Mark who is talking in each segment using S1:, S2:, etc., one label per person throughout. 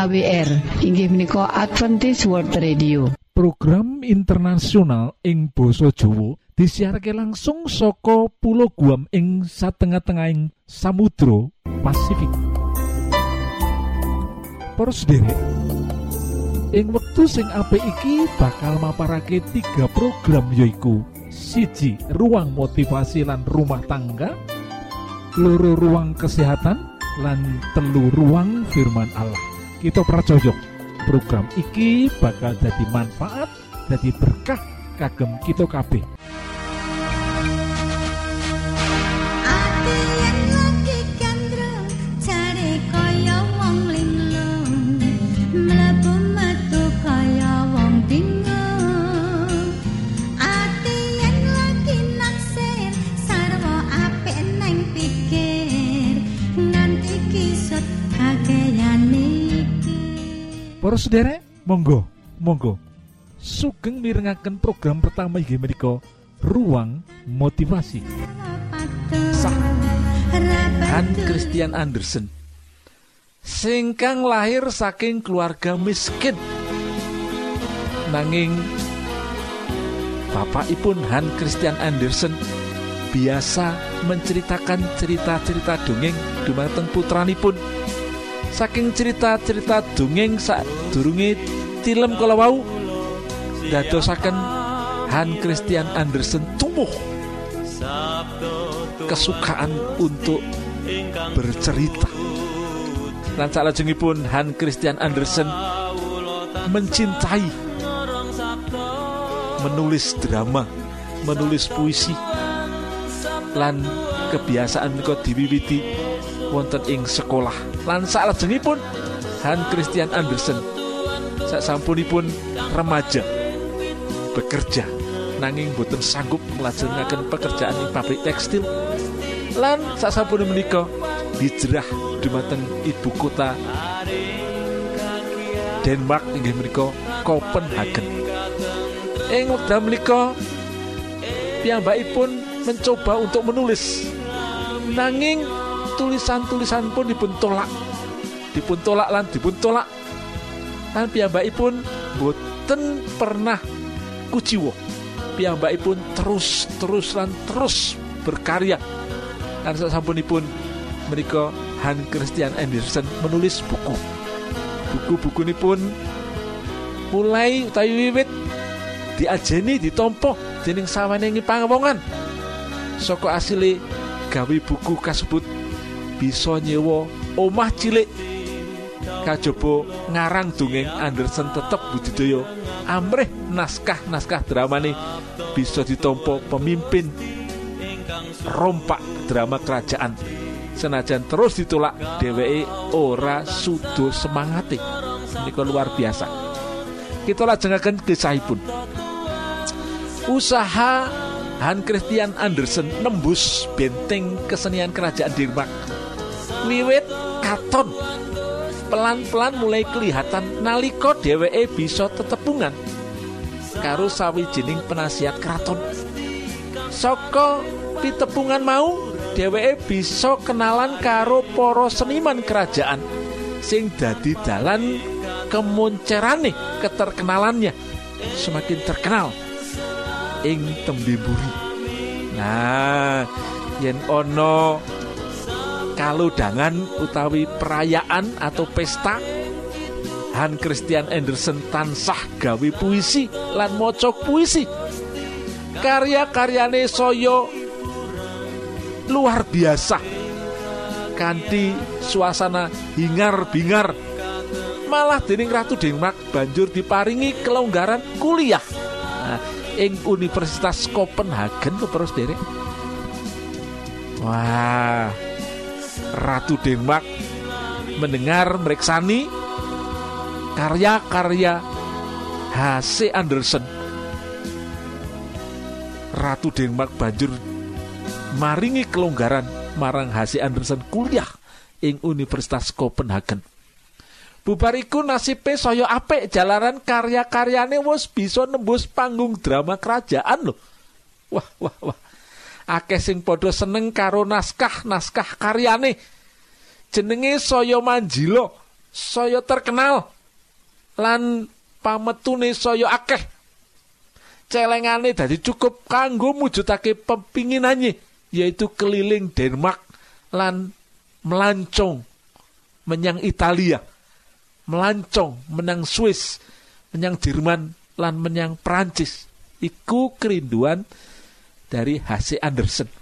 S1: AWR inggih menika Adventist World Radio.
S2: Program internasional ing Boso Jowo disiharke langsung soko pulau Guam ing satengah-tengahing Samudro Pasifik. Derek ing wektu sing apik iki bakal maparake tiga program yoiku siji ruang motivasi lan rumah tangga loro ruang kesehatan lan telu ruang firman Allah kita pracojok program iki bakal jadi manfaat jadi berkah kagem kita kabeh Para sederek, monggo, monggo. Sugeng mirengaken program pertama inggih menika Ruang Motivasi. Han Christian Andersen. Singkang lahir saking keluarga miskin. Nanging bapakipun Han Christian Andersen biasa menceritakan cerita-cerita dongeng dumateng putranipun saking cerita-cerita dongeng sak durunge film kala wau dadosaken Han Christian Andersen tumbuh kesukaan untuk bercerita. Dan salajengipun Han Christian Andersen mencintai menulis drama menulis puisi lan kebiasaan kok diwiwiti wonten ing sekolah lan salajengipun Han Christian Andersen sak sampunipun remaja bekerja nanging boten sanggup nglajengaken pekerjaan ing pabrik tekstil. Lan sak sampun menika hijrah dumateng ibu kota Denmark inggih menika Copenhagen ing wekdal menika piyambakipun mencoba untuk menulis. Nanging tulisan-tulisan pun dipun tolak. Dipun tolak lan dipun tolak. Lan piyambakipun boten pernah kuciwo piyambakipun terus terus lan terus berkarya. Dan sampunipun mereka Han Christian Andersen menulis buku. Buku-buku ini pun mulai utawi wiwit diajeni ditompo dening sawanengi pangwongan soko asli gawe buku kasebut bisa nyewa omah cilik. Kajaba ngarang dongeng Anderson tetep budidaya amrih naskah-naskah dramane bisa ditompo pemimpin rompak drama kerajaan. Senajan terus ditolak dheweke ora sudo semangati. Ini luar biasa. Kita lajengaken kisahipun. Usaha Han Christian Andersen nembus benteng kesenian kerajaan Denmark wiwit katon. Pelan-pelan mulai kelihatan naliko dheweke bisa tetepungan karo sawijining penasihat keraton saka pitepungan mau dheweke bisa kenalan karo para seniman kerajaan sing dadi dalan kemoncerane keterkenalannya semakin terkenal ing tembe buri nah yen ono kaludangan utawi perayaan atau pesta Han Christian Andersen tansah gawe puisi lan mocok puisi. Karya-karyane soyo luar biasa. Kanthi suasana hingar-bingar malah dening Ratu Denmark banjur diparingi kelonggaran kuliah. Nah, ing Universitas Copenhagen terus derek wah Ratu Denmark mendengar mereksani karya-karya H.C. Andersen. Ratu Denmark banjur maringi kelonggaran marang H.C. Andersen kuliah ing Universitas Copenhagen. Bubariku nasibe saya apik jalaran karya-karyane wis bisa nembus panggung drama kerajaan loh. Wah, wah, wah. Akeh sing padha seneng karo naskah-naskah karyane. Jenenge saya manjilo
S3: saya terkenal. Lan pametune saya akeh. Celengane dadi cukup kanggo mujudake pepinginane yaitu keliling Denmark lan melancong menyang Italia melancong menang Swiss menyang Jerman lan menyang Prancis. Iku kerinduan dari H.C. Anderson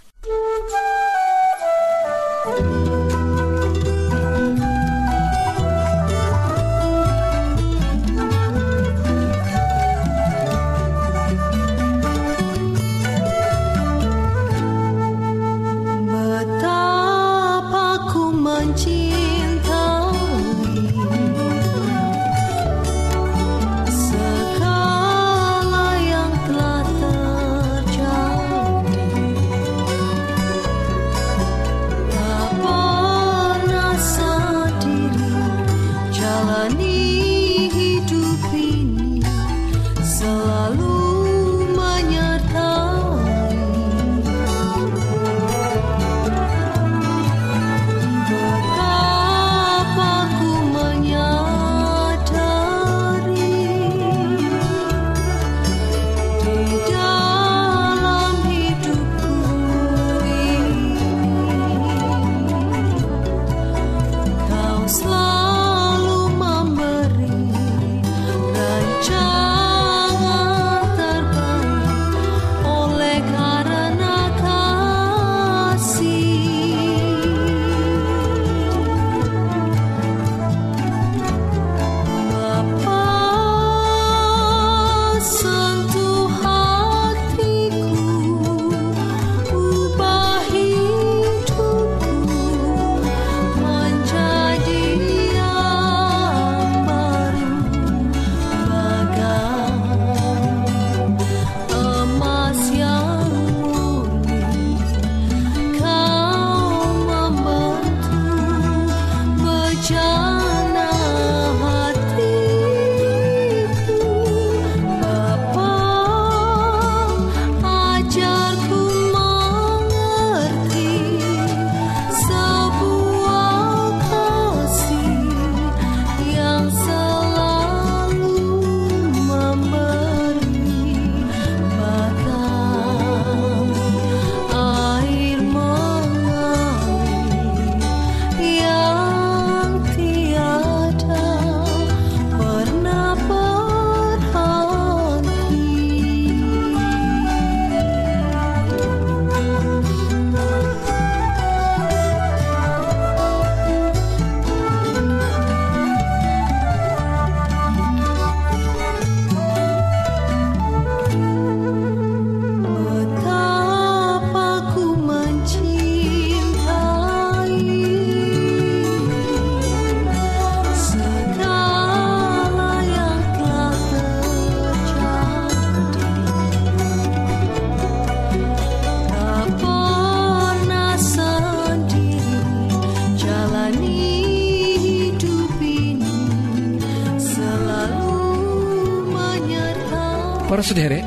S3: Sederek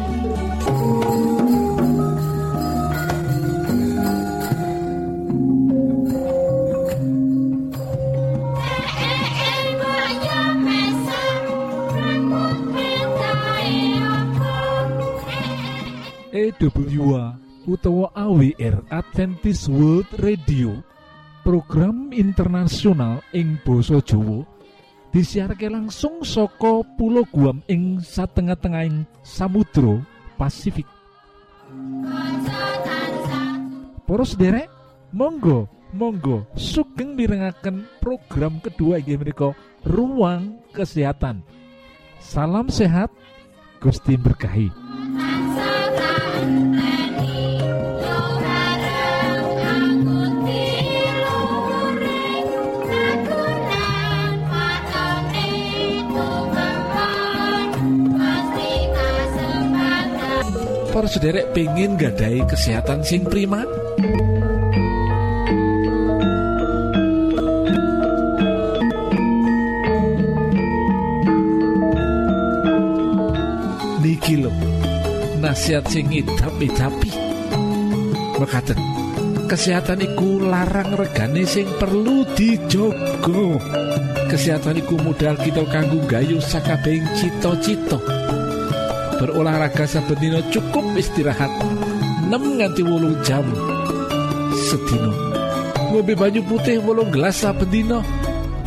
S3: EWA utawa AWR Adventist World Radio. Program internasional ing Boso Jowo disiarke langsung soko pulau Guam ing satengah-tengahing Samudro Pasifik. Poros derek Monggo Monggo sugeng mirengaken program kedua inggih menika ruang kesehatan. Salam sehat Gusti berkahi para sederek pengen gadai kesehatan sing prima niki lo nasihat sing tapi tapi mekaten
S2: kesehatan iku larang regane sing perlu dijogo. Kesehatan iku modal kita kanggo gayu sakabehing cita-cita berolahraga saben dina cukup istirahat. 6 nganti wolung jam sedina. Ngombe banyu putih wolung gelas saben dina.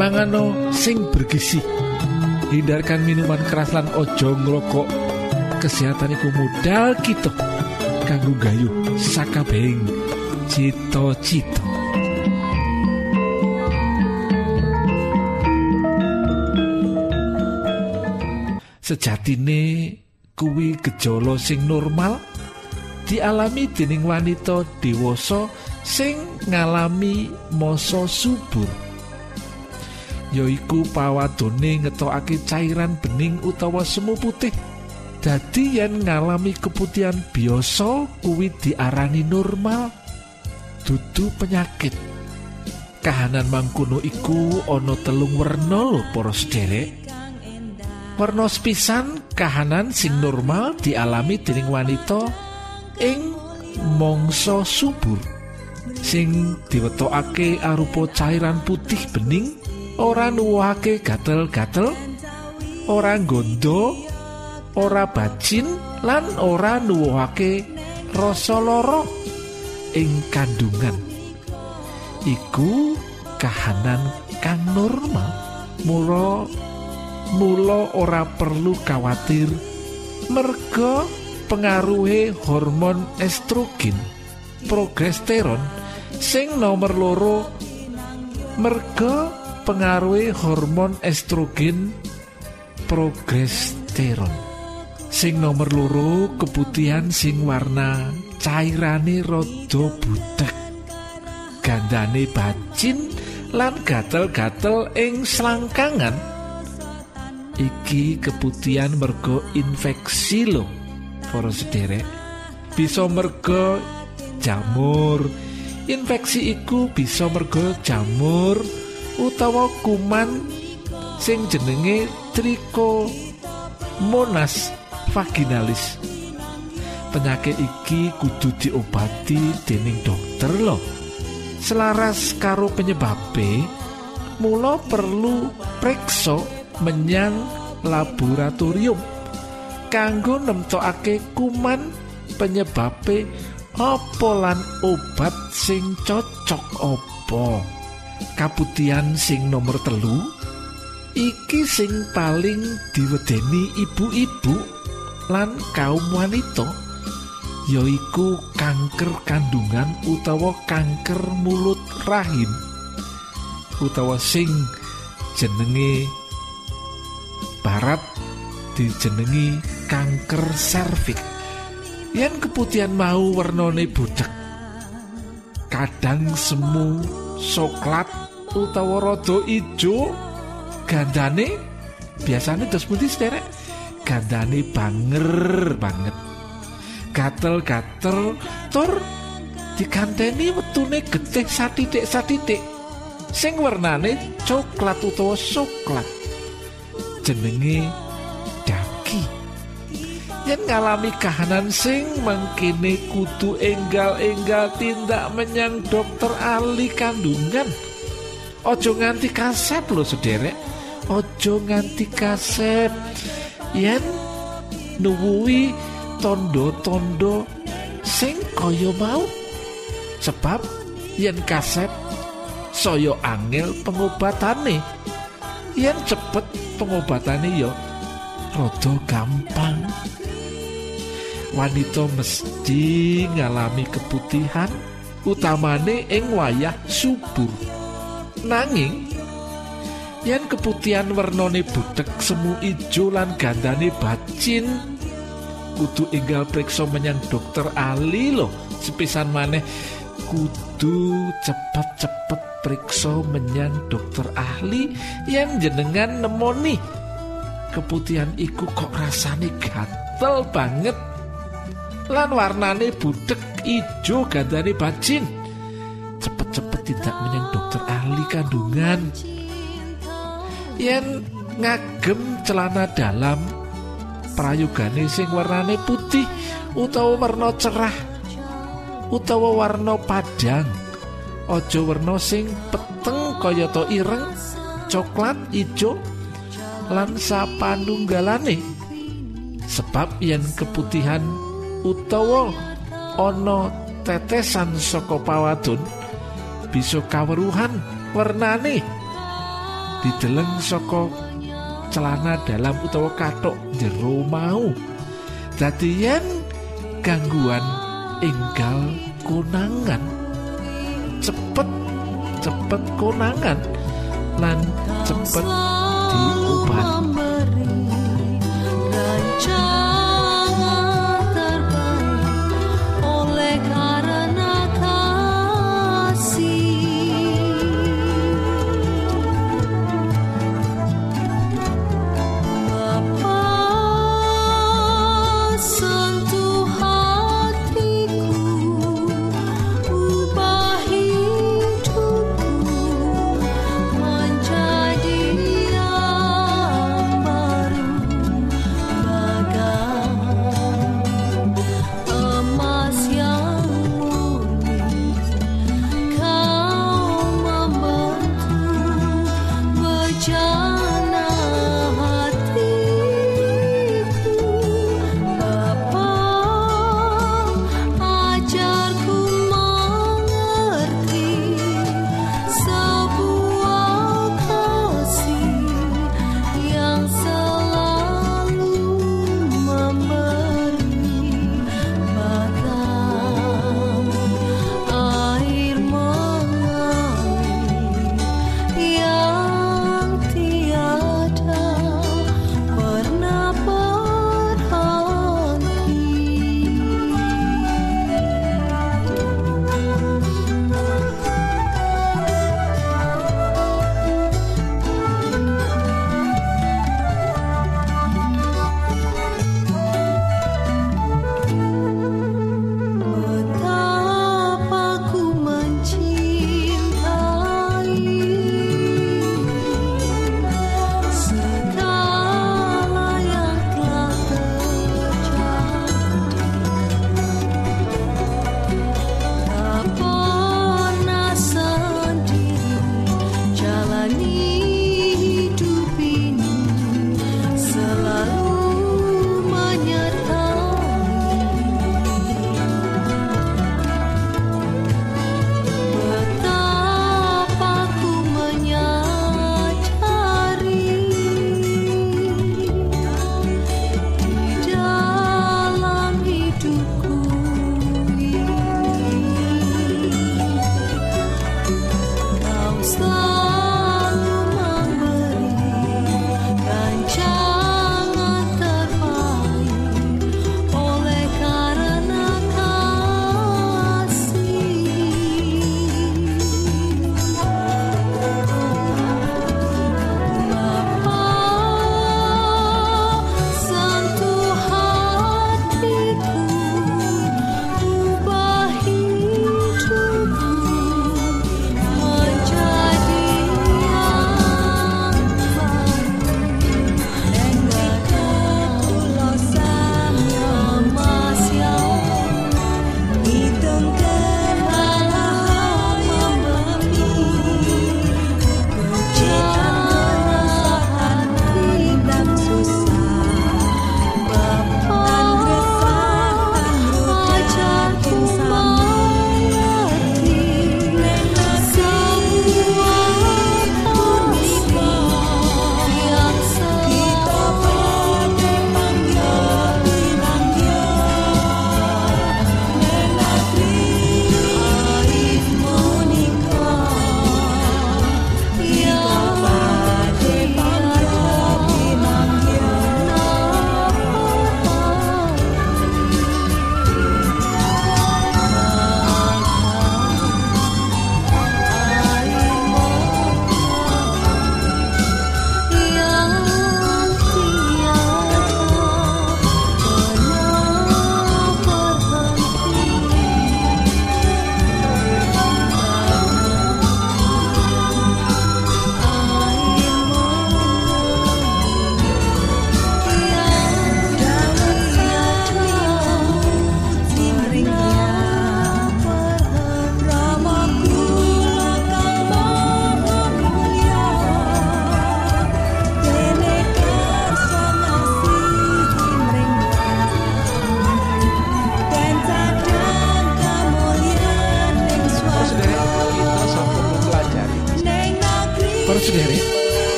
S2: Mangano sing bergizi hindarkan minuman keras lan ojo ngrokok. Kesehatan iku modal kita kanggo gayu sakabehing cita-cita. Sejatine kuwi gejala sing normal dialami dening wanita dewasa sing ngalami masa subur. Yaiku pawadone ngetokake cairan bening utawa semu putih. Dadi yen ngalami keputihan biasa kuwi diarani normal. Dudu penyakit. Kahanan mangkono iku ana telung werna lho para sederek warna sepisan kahanan sing normal dialami dening wanita ing mangsa subur. Sing diwetokake arupa cairan putih bening ora nuwuhake gatel-gatel ora gondo ora bacin lan ora nuwuhake rasa lara ing kandungan. Iku kahanan kang normal. Mula mula ora perlu khawatir. Merga pengaruhe hormon estrogen progesteron sing nomor loro. Merga pengaruhi hormon estrogen progesteron sing nomor loro keputihan sing warna cairane rada butek gandane bacin lan gatel-gatel ing selangkangan iki keputihan mergo infeksi lo para sederek. Bisa mergo jamur. Infeksi iku bisa mergo jamur utawa kuman sing jenenge triko monas vaginalis. Penyakit iki kudu diobati dening dokter loh selaras karo penyebabe mula perlu preksa menyang laboratorium kanggo nemtokake kuman penyebabe apa lan obat sing cocok opo kaputian sing nomor telu iki sing paling diwedeni ibu-ibu lan kaum wanita yaiku kanker kandungan utawa kanker mulut rahim utawa sing jenenge barat dijenengi kanker serviks. Yen keputihan mau warnane budek kadang semu soklat utawa rada ijo gandane biasanya terus putih sederek gandane banger banget. Gatel-gatel tur dikanteni wetune getih satitik satitik sing warnane coklat utawa soklat jenenge daki. Yen ngalami kahanan sing mengkini kudu enggal-enggal tindak menyang dokter ahli kandungan. Ojo nganti kasep lo sederek. Ojo nganti kasep. Yen nuwui tondo-tondo sing kaya mau. Sebab yen kasep saya angel pengobatane. Yen cepet pengobatane ya rada gampang. Wanita mesti ngalami keputihan utamane ing wayah subur. Nanging yen keputihan wernane budek semu ijo lan gandane bacin kudu enggal periksa menyang dokter ahli loh sepisan maneh kudu cepet-cepet periksa menyang dokter ahli yang jenengan nemoni. Keputihan iku kok rasane gatel banget. Lan warnane budek ijo gandane bacin cepet-cepet tidak menyang dokter ahli kandungan. Yen ngagem celana dalam prayogane sing warnane putih utawa warna cerah
S3: utawa warna padang. Aja werna sing peteng kayata ireng coklat ijo lan sapanunggalane sebab yen keputihan utawa ana tetesan saka pawadon bisa kaweruhan warnane dideleng saka celana dalam utawa katok jero mau. Dadi yen gangguan enggal konangan. Cepet cepet konangan. Lan cepet diobati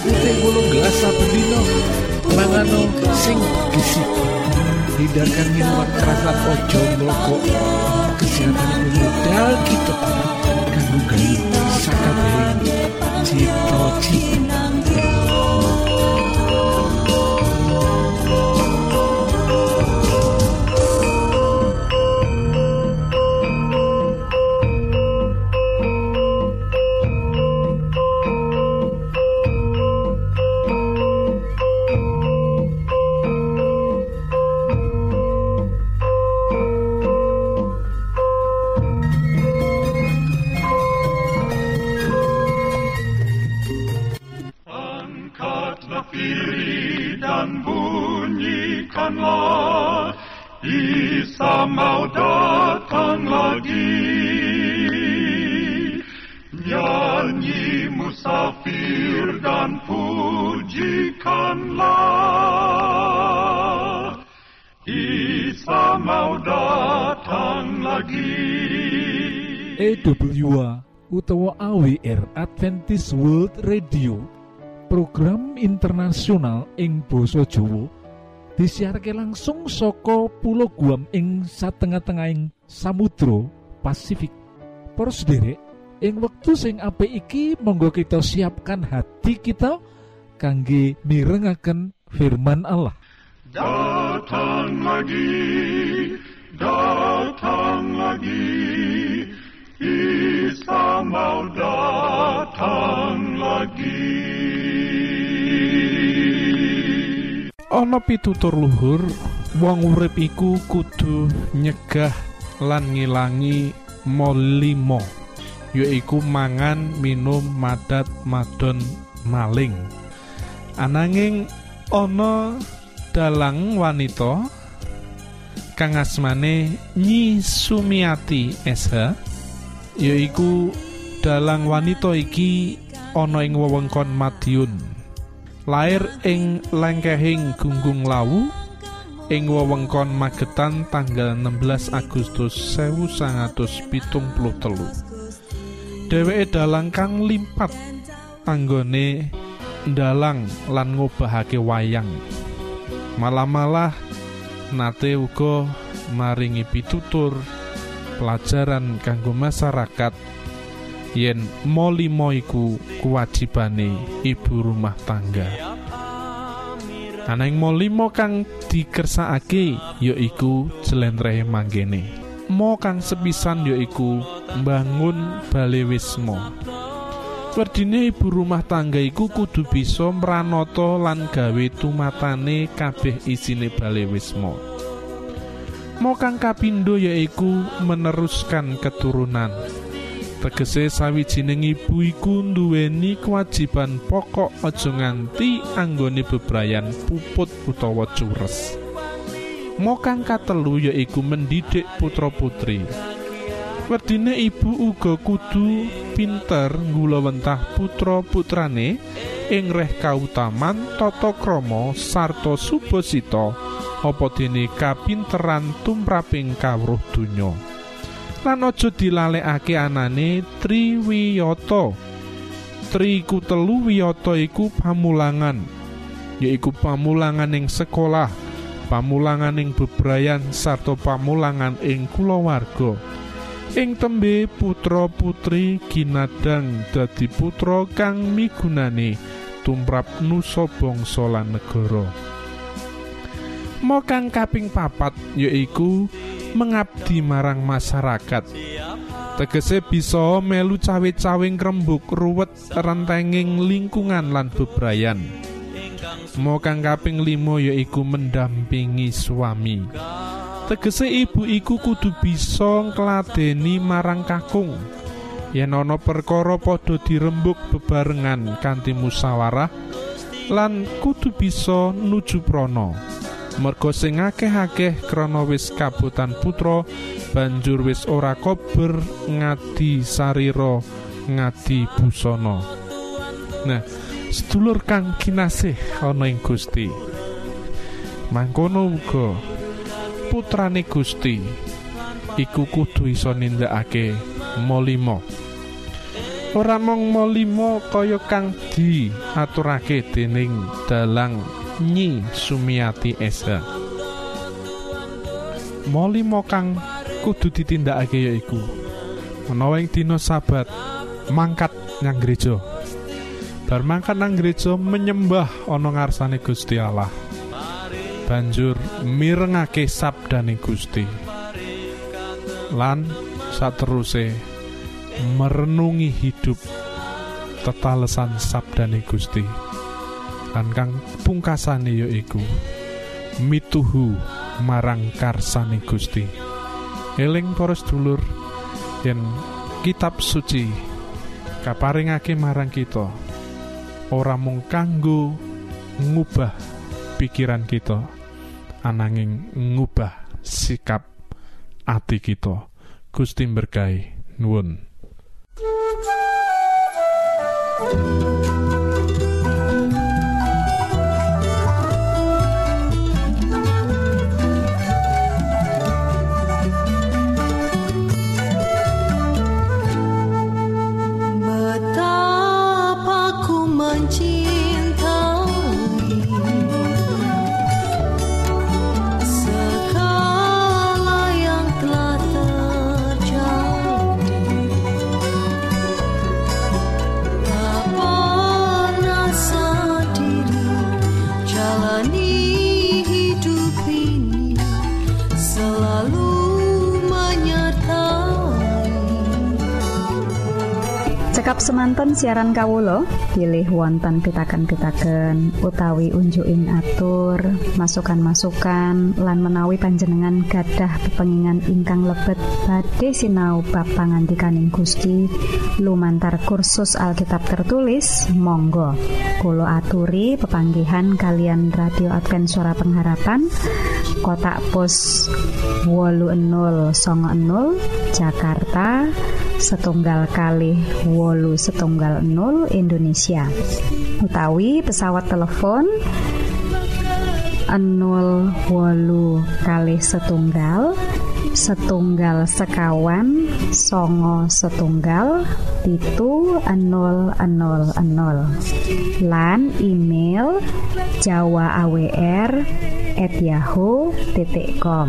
S2: putih gulung gelas saben dina mangano sing gizi hindarkan minuman keras lan ojo merokok kesehatan modal kita. Kanggo gayu cita-cita
S4: pujikanlah Isa mau datang lagi
S2: EWA utawa AWR Adventist World Radio. Program internasional ing Boso Jowo disiarke langsung soko pulau Guam ing satengah-tengahing Samudro Pasifik. Para sederek ing wektu sing apik iki monggo kita siapkan hati kita kangge mirengaken firman Allah
S4: Datang lagi, datang lagi, Isa mau datang lagi.
S5: ana pitutur luhur wong urip iku kudu nyegah lan ngilangi molimo yaiku mangan minum madat madon maling ananging ana dalang wanita kang asmane Nyi Sumiati SH yaiku dalang wanita iki ana ing wewengkon Madiun. Lair ing lengkehing Gunggung Lawu ing wewengkon Magetan tanggal 16 Agustus 1973 dheweke dalang kang limpat anggone ndalang lan ngobahake wayang. Malah-malah nate uga maringi pitutur pelajaran kanggo masyarakat yen molimo iku kewajibane ibu rumah tangga. Anang molimo kang dikersakake yaiku jelentrehe manggene. Mo kang sepisan yaiku mbangun balewismo Werdine ibu rumah tangga iku kudu bisa mranata lan gawe tumatane kabeh isine balewismo Mo kang kapindo yaiku meneruskan keturunan. Tegese sawijining ibu iku nduweni kewajiban pokok aja nganti anggone bebrayan puput utawa cures. Mo kang katelu yaiku mendidik putra putri Werdine ibu uga kudu pinter nggulawentah putra putrane ing reh kautaman tata krama sarta subasita apa dene kapinteran tumraping kawruh donya? Lan aja dilalekake anane triwiyata. Tri iku telu wiyata iku pamulangan yaiku pamulangan ing sekolah pamulangan ing bebrayan sarta pamulangan ing kulawarga ing tembe putra putri ginadang dadi putra kang migunani tumrap nusa bangsa lan negara. Mo kang kaping papat yaiku mengabdi marang masyarakat. Tegese bisa melu cawe-cawing rembug ruwet rentenging lingkungan lan bebrayan. Mo kang kaping limo yaiku mendampingi suami tegese ibu iku kudu bisa ngladeni marang kakung. Yen ana perkara padha dirembuk bebarengan kanthi musyawarah lan kudu bisa nuju prana. Merga sing akeh-akeh krana wis kabutan putra banjur wis ora kober ngadi sarira ngadi busana. Nah sedulur kang kinasih ana ing Gusti. Mangkono uga putrane Gusti iku kudu iso nindakake molimo. Ora mung molimo kaya kang diaturake dening dalang Nyi Sumiati Esa. Molimo kang kudu ditindakake yaiku. Menawa ing dina sabat mangkat nyang gereja. Bar mangkat nang gereja menyembah ana ngarsane Gusti Allah banjur mirengake sabdane Gusti. Lan sateruse merenungi hidup tetalesan sabdane Gusti. Lan kang pungkasane yaiku mituhu marang karsane Gusti. Eling para sedulur yen kitab suci kaparingake marang kita ora mung kanggo ngubah pikiran kita ananging ngubah sikap ati kita. Gusti berkahi nuwun.
S3: Betapa
S6: semanten siaran Kawulo pilih wonten pitaken-pitaken utawi unjuin atur masukan-masukan lan menawi panjenengan gadah pepengingan ingkang lebet badhe sinau bab pangantikaning Gusti. Lumantar kursus Alkitab tertulis Monggo. Kulo aturi pepanggihan kalian radio Advent suara pengharapan kotak pos wolu enol songo enol Jakarta setunggal kali wolu setunggal 0 Indonesia. Utawi pesawat telepon 0 wolu kali setunggal setunggal sekawan songo setunggal pitu 000 lan email jawa awr at yahoo.com